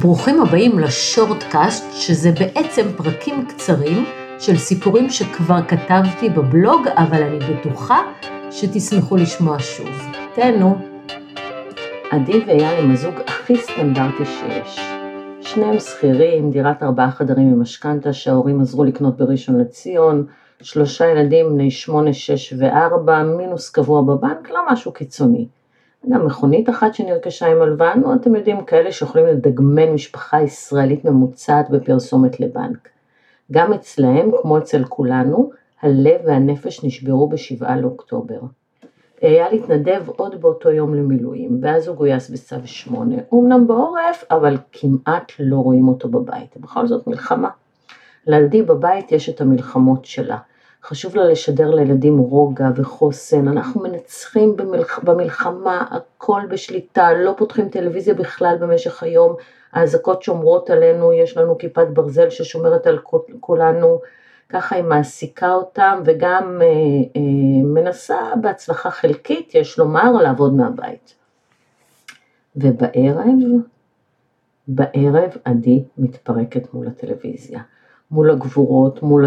ברוכים הבאים לשורטקאסט, שזה בעצם פרקים קצרים של סיפורים שכבר כתבתי בבלוג, אבל אני בטוחה שתשמחו לשמוע שוב. תהנו. עדי ואייל הם הזוג הכי סטנדרטי שיש. שניהם שכירים, דירת ארבעה חדרים עם משכנתה שההורים עזרו לקנות בראשון לציון, שלושה ילדים בני שמונה, שש וארבע, מינוס קבוע בבנק, לא משהו קיצוני. גם מכונית אחת שנרכשה עם הלוואה, נו אתם יודעים כאלה שיכולים לדגמן משפחה ישראלית ממוצעת בפרסומת לבנק. גם אצלהם, כמו אצל כולנו, הלב והנפש נשברו בשבעה לאוקטובר. אייל התנדב עוד באותו יום למילואים, ואז הוא גויס בצו 8, אמנם בעורף, אבל כמעט לא רואים אותו בבית, בכל זאת מלחמה. לילדי בבית יש את המלחמות שלה, חשוב לה לשדר לילדים רוגע וחוסן, אנחנו מנצחים במלח... במלחמה, הכל בשליטה, לא פותחים טלוויזיה בכלל במשך היום, האזעקות שומרות עלינו, יש לנו כיפת ברזל ששומרת על כולנו, ככה היא מעסיקה אותם וגם אה, אה, מנסה בהצלחה חלקית, יש לומר, לעבוד מהבית. ובערב, בערב עדי מתפרקת מול הטלוויזיה. מול הגבורות, מול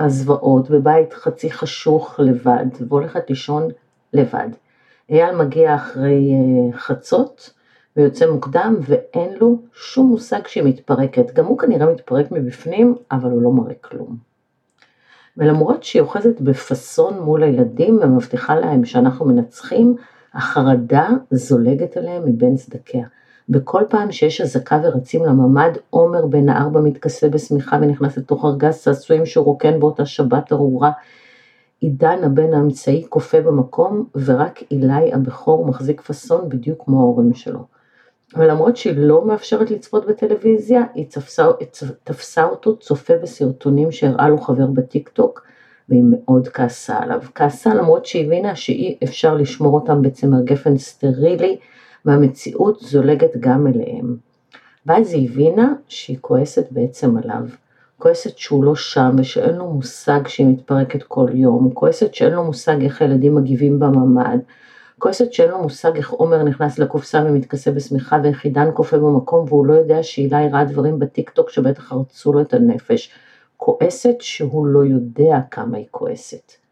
הזוועות, בבית חצי חשוך לבד, והולכת לישון לבד. אייל מגיע אחרי אה, חצות ויוצא מוקדם ואין לו שום מושג שהיא מתפרקת. גם הוא כנראה מתפרק מבפנים, אבל הוא לא מראה כלום. ולמרות שהיא אוחזת בפאסון מול הילדים ומבטיחה להם שאנחנו מנצחים, החרדה זולגת עליהם מבין צדקיה. בכל פעם שיש אזעקה ורצים לממ"ד, עומר בן הארבע מתכסה בשמיכה ונכנס לתוך ארגז צעצועים שהוא רוקן באותה שבת ארורה. עידן הבן האמצעי קופא במקום, ורק אילי הבכור מחזיק פאסון בדיוק כמו ההורים שלו. ולמרות שהיא לא מאפשרת לצפות בטלוויזיה, היא תפסה, תפסה אותו צופה בסרטונים שהראה לו חבר בטיק טוק, והיא מאוד כעסה עליו. כעסה למרות שהיא הבינה שאי אפשר לשמור אותם בצמר גפן סטרילי, והמציאות זולגת גם אליהם. ואז היא הבינה שהיא כועסת בעצם עליו. כועסת שהוא לא שם ושאין לו מושג שהיא מתפרקת כל יום, כועסת שאין לו מושג איך הילדים מגיבים בממ"ד, כועסת שאין לו מושג איך עומר נכנס לקופסה ומתכסה בשמיכה ואיך עידן קופא במקום והוא לא יודע שהילה ראה דברים בטיקטוק שבטח הרצו לו את הנפש. כועסת שהוא לא יודע כמה היא כועסת.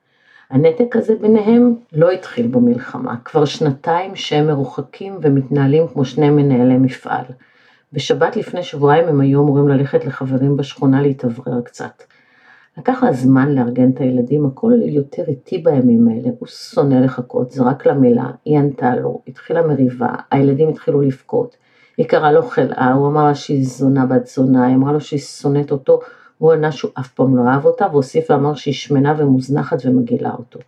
הנתק הזה ביניהם לא התחיל במלחמה, כבר שנתיים שהם מרוחקים ומתנהלים כמו שני מנהלי מפעל. בשבת לפני שבועיים הם היו אמורים ללכת לחברים בשכונה להתאוורר קצת. לקח לה זמן לארגן את הילדים, הכל יותר איטי בימים האלה, הוא שונא לחכות, זרק לה מילה, היא ענתה לו, התחילה מריבה, הילדים התחילו לבכות, היא קראה לו חלאה, הוא אמר לה שהיא זונה בת זונה, היא אמרה לו שהיא שונאת אותו, הוא ענה שהוא אף פעם לא אהב אותה, והוסיף ואמר שהיא שמנה ומוזנחת ומגעילה אותו.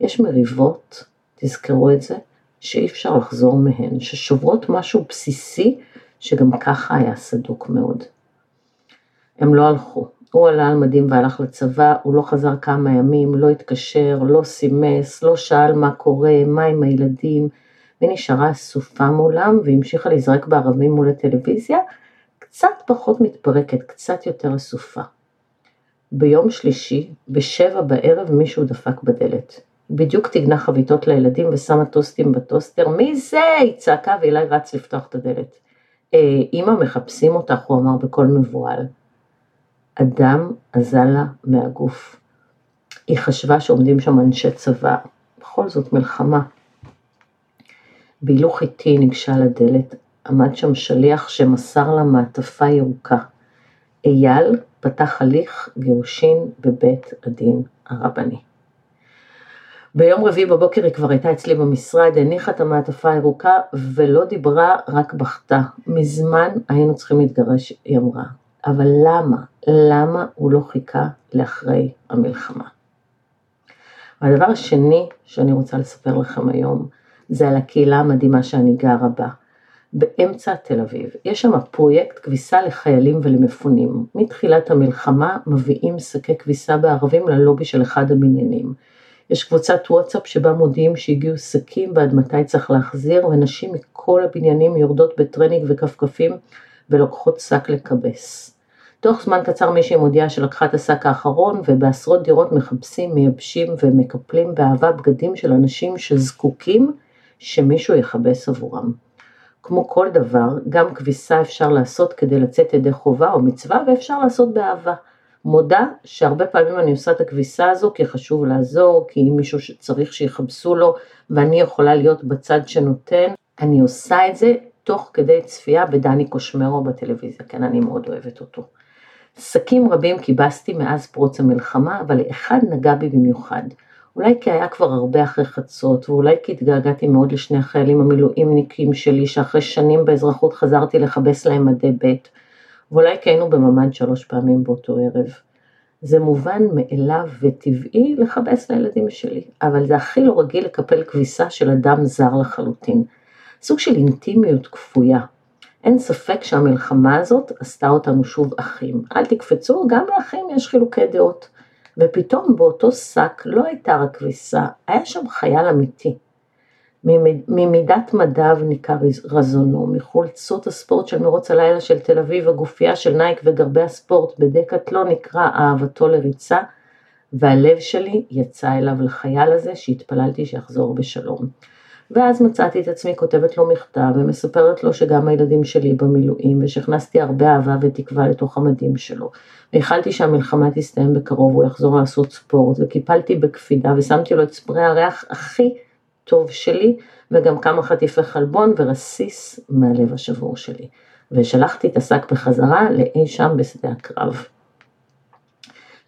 יש מריבות, תזכרו את זה, שאי אפשר לחזור מהן, ששוברות משהו בסיסי שגם ככה היה סדוק מאוד. הם לא הלכו. הוא עלה על מדים והלך לצבא, הוא לא חזר כמה ימים, לא התקשר, לא סימס, לא שאל מה קורה, מה עם הילדים, ונשארה אסופה מולם והמשיכה להיזרק בערבים מול הטלוויזיה, קצת פחות מתפרקת, קצת יותר אסופה. ביום שלישי, בשבע בערב מישהו דפק בדלת. בדיוק תגנה חביתות לילדים ושמה טוסטים בטוסטר, מי זה? היא צעקה ואילי רץ לפתוח את הדלת. אה, אמא מחפשים אותך, הוא אמר בקול מבוהל. אדם אזל לה מהגוף. היא חשבה שעומדים שם אנשי צבא, בכל זאת מלחמה. בהילוך איטי ניגשה לדלת, עמד שם שליח שמסר לה מעטפה ירוקה. אייל פתח הליך גירושין בבית הדין הרבני. ביום רביעי בבוקר היא כבר הייתה אצלי במשרד, הניחה את המעטפה הירוקה ולא דיברה, רק בכתה. מזמן היינו צריכים להתגרש, היא אמרה. אבל למה? למה הוא לא חיכה לאחרי המלחמה? והדבר השני שאני רוצה לספר לכם היום, זה על הקהילה המדהימה שאני גרה בה. באמצע תל אביב. יש שם פרויקט כביסה לחיילים ולמפונים. מתחילת המלחמה מביאים שקי כביסה בערבים ללובי של אחד הבניינים. יש קבוצת וואטסאפ שבה מודיעים שהגיעו שקים ועד מתי צריך להחזיר, ונשים מכל הבניינים יורדות בטרנינג וכפכפים ולוקחות שק לכבס. תוך זמן קצר מישהי מודיעה שלקחה את השק האחרון ובעשרות דירות מחפשים, מייבשים ומקפלים באהבה בגדים של אנשים שזקוקים שמישהו יכבס עבורם. כמו כל דבר, גם כביסה אפשר לעשות כדי לצאת ידי חובה או מצווה ואפשר לעשות באהבה. מודה שהרבה פעמים אני עושה את הכביסה הזו כי חשוב לעזור, כי אם מישהו שצריך שיכבסו לו ואני יכולה להיות בצד שנותן, אני עושה את זה תוך כדי צפייה בדני קושמרו בטלוויזיה, כן אני מאוד אוהבת אותו. שקים רבים כיבסתי מאז פרוץ המלחמה, אבל אחד נגע בי במיוחד. אולי כי היה כבר הרבה אחרי חצות, ואולי כי התגעגעתי מאוד לשני החיילים המילואימניקים שלי, שאחרי שנים באזרחות חזרתי לכבס להם מדי ב', ואולי כי היינו בממ"ד שלוש פעמים באותו ערב. זה מובן מאליו וטבעי לכבס לילדים שלי, אבל זה הכי לא רגיל לקפל כביסה של אדם זר לחלוטין. סוג של אינטימיות כפויה. אין ספק שהמלחמה הזאת עשתה אותנו שוב אחים. אל תקפצו, גם לאחים יש חילוקי דעות. ופתאום באותו שק לא הייתה רק כביסה, היה שם חייל אמיתי. ממידת מדיו ניכר רזונו, מחולצות הספורט של מרוץ הלילה של תל אביב, הגופייה של נייק וגרבי הספורט בדקתלו נקרא אהבתו לריצה, והלב שלי יצא אליו לחייל הזה שהתפללתי שיחזור בשלום. ואז מצאתי את עצמי כותבת לו מכתב ומספרת לו שגם הילדים שלי במילואים ושהכנסתי הרבה אהבה ותקווה לתוך המדים שלו. וייחלתי שהמלחמה תסתיים בקרוב והוא יחזור לעשות ספורט וקיפלתי בקפידה ושמתי לו את ספרי הריח הכי טוב שלי וגם כמה חטיפי חלבון ורסיס מהלב השבור שלי. ושלחתי את השק בחזרה לאי שם בשדה הקרב.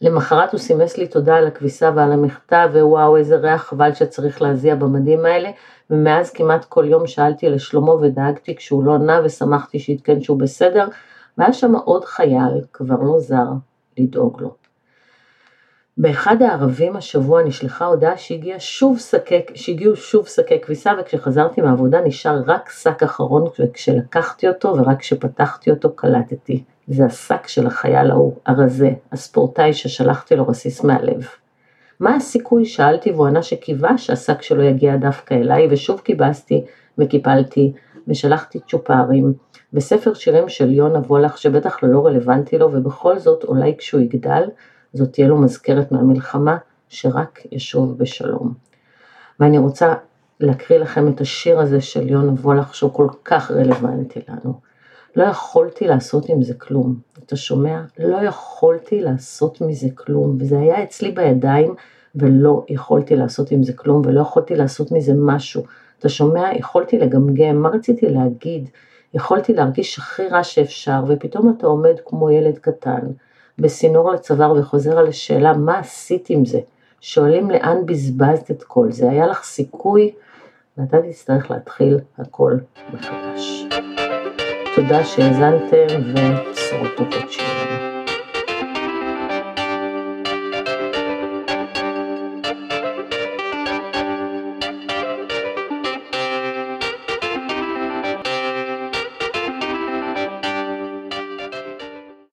למחרת הוא סימס לי תודה על הכביסה ועל המכתב ווואו איזה ריח חבל שצריך להזיע במדים האלה ומאז כמעט כל יום שאלתי לשלומו ודאגתי כשהוא לא ענה ושמחתי שעדכן שהוא בסדר והיה שם עוד חייל, כבר לא זר, לדאוג לו. באחד הערבים השבוע נשלחה הודעה שהגיע שוב שקי, שהגיעו שוב שקי כביסה וכשחזרתי מהעבודה נשאר רק שק אחרון וכשלקחתי אותו ורק כשפתחתי אותו קלטתי. זה השק של החייל ההוא, הרזה, הספורטאי ששלחתי לו רסיס מהלב. מה הסיכוי? שאלתי והוא ענה שקיווה שהשק שלו יגיע דווקא אליי ושוב קיבסתי וקיפלתי ושלחתי צ'ופרים וספר שירים של יונה וולך שבטח לא רלוונטי לו ובכל זאת אולי כשהוא יגדל זאת תהיה לו מזכרת מהמלחמה שרק ישוב בשלום. ואני רוצה להקריא לכם את השיר הזה של יונה וולך שהוא כל כך רלוונטי לנו. לא יכולתי לעשות עם זה כלום. אתה שומע? לא יכולתי לעשות מזה כלום, וזה היה אצלי בידיים ולא יכולתי לעשות עם זה כלום ולא יכולתי לעשות מזה משהו. אתה שומע? יכולתי לגמגם, מה רציתי להגיד? יכולתי להרגיש הכי רע שאפשר, ופתאום אתה עומד כמו ילד קטן, בסינור לצוואר וחוזר על השאלה מה עשית עם זה? שואלים לאן בזבזת את כל זה, היה לך סיכוי ואתה תצטרך להתחיל הכל מחדש. תודה שהאזנתם ובשורות טובות.